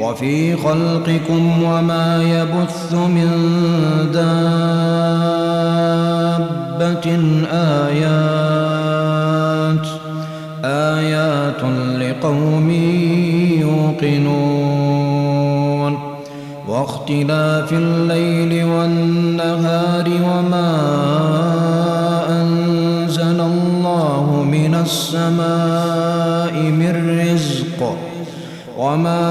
وفي خلقكم وما يبث من دار آيات. آيات لقوم يوقنون. واختلاف الليل والنهار وما أنزل الله من السماء من رزق. وما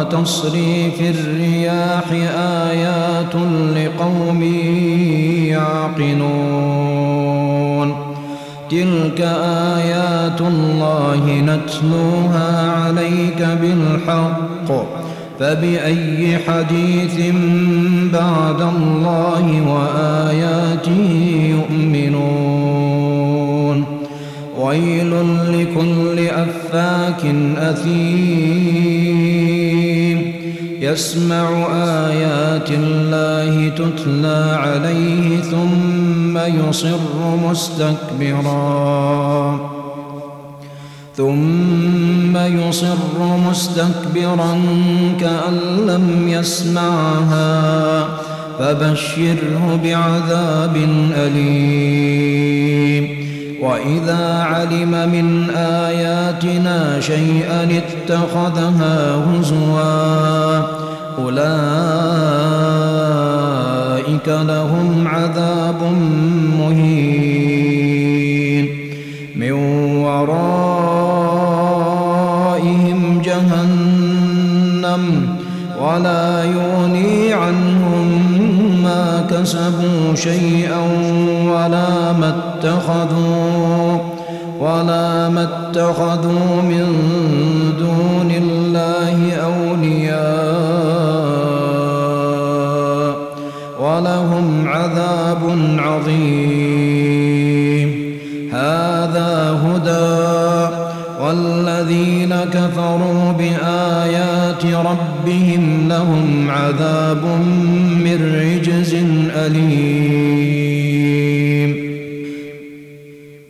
وتصريف الرياح آيات لقوم يعقلون. تلك آيات الله نتلوها عليك بالحق. فبأي حديث بعد الله وآياته يؤمنون. ويل لكل أفاك أثيم. يسمع آيات الله تتلى عليه ثم يصر مستكبراً. ثم يصر مستكبرا كأن لم يسمعها فبشره بعذاب أليم. وإذا علم من آياتنا شيئا اتخذها هزوا أولئك لهم عذاب مهين. من ورائهم جهنم ولا يغني عنهم ما كسبوا شيئا.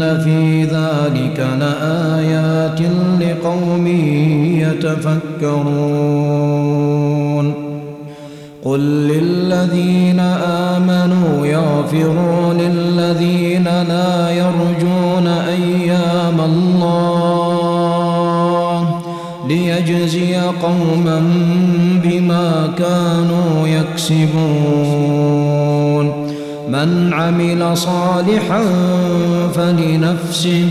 في ذلك لآيات لقوم يتفكرون قل للذين آمنوا يغفروا للذين لا يرجون أيام الله ليجزي قوما بما كانوا يكسبون من عمل صالحا فلنفسه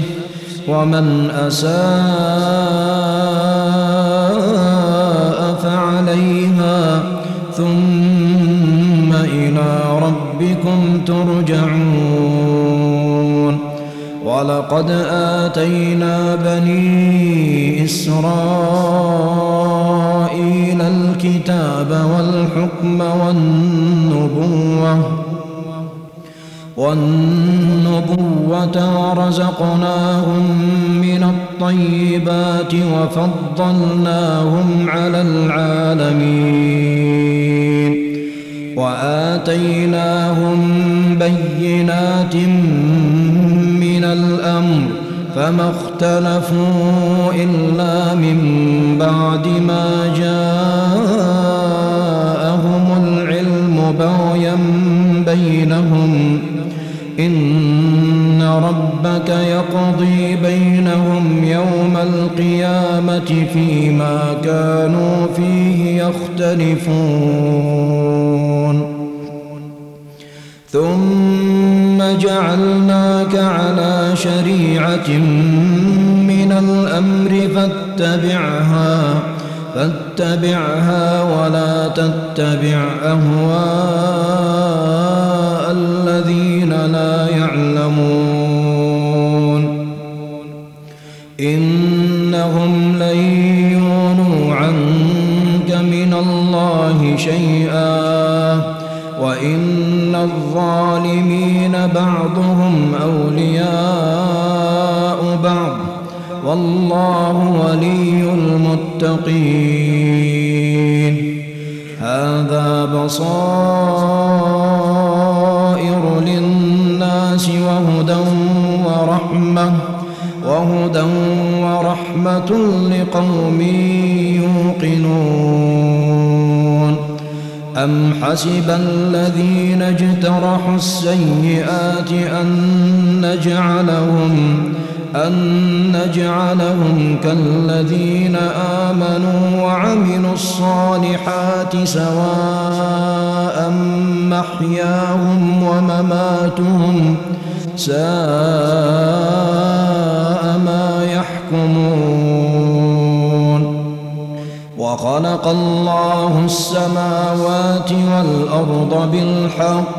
ومن أساء فعليها ثم إلى ربكم ترجعون. ولقد آتينا بني إسرائيل الكتاب والحكم والنبوة والنبوة ورزقناهم من الطيبات وفضلناهم على العالمين. وآتيناهم بينات من الأمر فما اختلفوا إلا من بعد ما جاءهم العلم بغيا بينهم. إن ربك يقضي بينهم يوم القيامة فيما كانوا فيه يختلفون. ثم جعلناك على شريعة من الأمر فاتبعها. فاتبعها ولا تتبع أهواء الذين لا يعلمون. إنهم لن يونوا عنك من الله شيئا. وإن الظالمين بعضهم أولياء بعض. والله ولي المتقين. هذا بصائر للناس وهدى ورحمة وهدى ورحمة لقوم يوقنون. أم حسب الذين اجترحوا السيئات أن نجعلهم أن نجعلهم كالذين آمنوا وعملوا الصالحات سواء محياهم ومماتهم ساء ما يحكمون. وخلق الله السماوات والأرض بالحق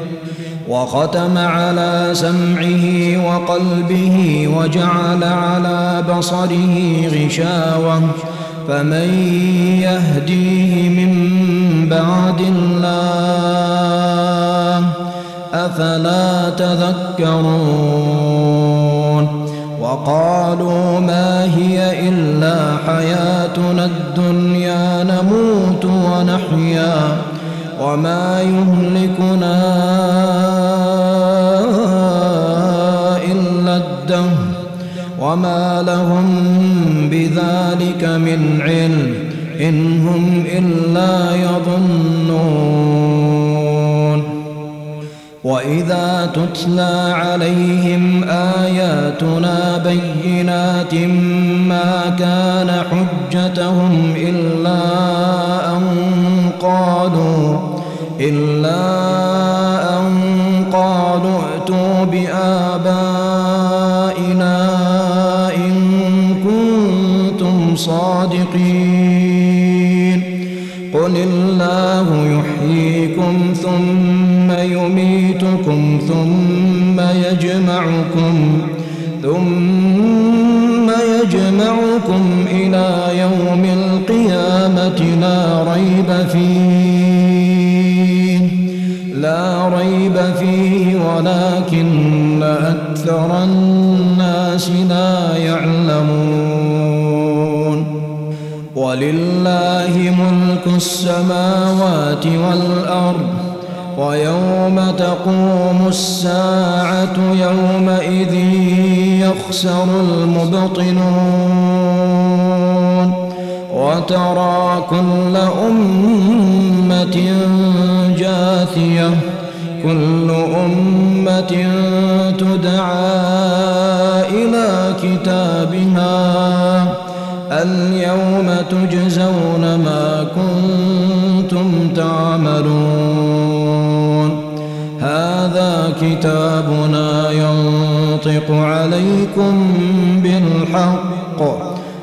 وختم على سمعه وقلبه وجعل على بصره غشاوة. فمن يهديه من بعد الله أفلا تذكرون؟ وقالوا ما هي إلا حياتنا الدنيا نموت ونحيا. وما يهلكنا إلا الدهر وما لهم بذلك من علم إن هم إلا يظنون. وإذا تتلى عليهم آياتنا بينات ما كان حجتهم إلا أن قالوا إلا أن قالوا ائتوا بآبائنا إن كنتم صادقين. قل الله يحييكم ثم يميتكم ثم يجمعكم ثم يجمعكم إلى يوم القيامة لا ريب فيه. لا ريب فيه ولكن أكثر الناس لا يعلمون. ولله ملك السماوات والأرض ويوم تقوم الساعة يومئذ يخسر المبطنون وترى كل أمة جاثية كل أمة تدعى إلى كتابها اليوم تجزون ما كنتم تعملون هذا كتابنا ينطق عليكم بالحق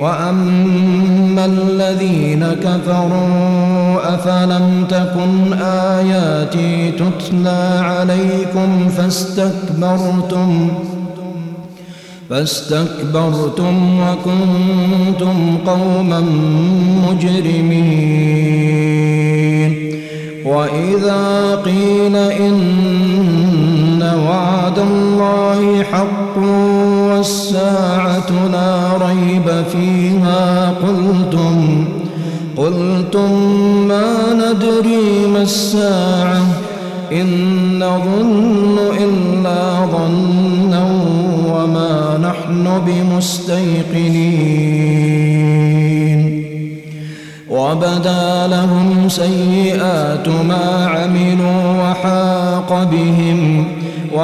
وأما الذين كفروا أفلم تكن آياتي تتلى عليكم فاستكبرتم فاستكبرتم وكنتم قوما مجرمين وإذا قيل إن وعد الله حق والساعة لا ريب فيها قلتم قلتم ما ندري ما الساعة إن نظن إلا ظنا وما نحن بمستيقنين. وبدا لهم سيئات ما عملوا وحاق بهم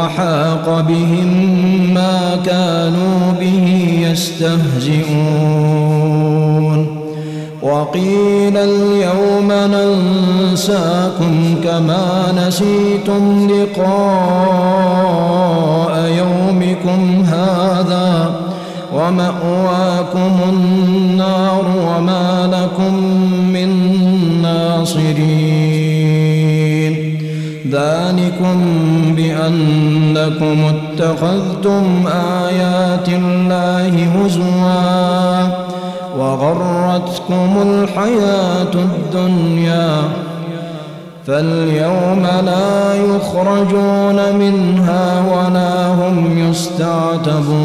وحاق بهم ما كانوا به يستهزئون. وقيل اليوم ننساكم كما نسيتم لقاء يومكم هذا ومأواكم النار وما لكم من ناصرين. ذلكم بأنكم اتخذتم آيات الله هزوا وغرتكم الحياة الدنيا فاليوم لا يخرجون منها ولا هم يستعتبون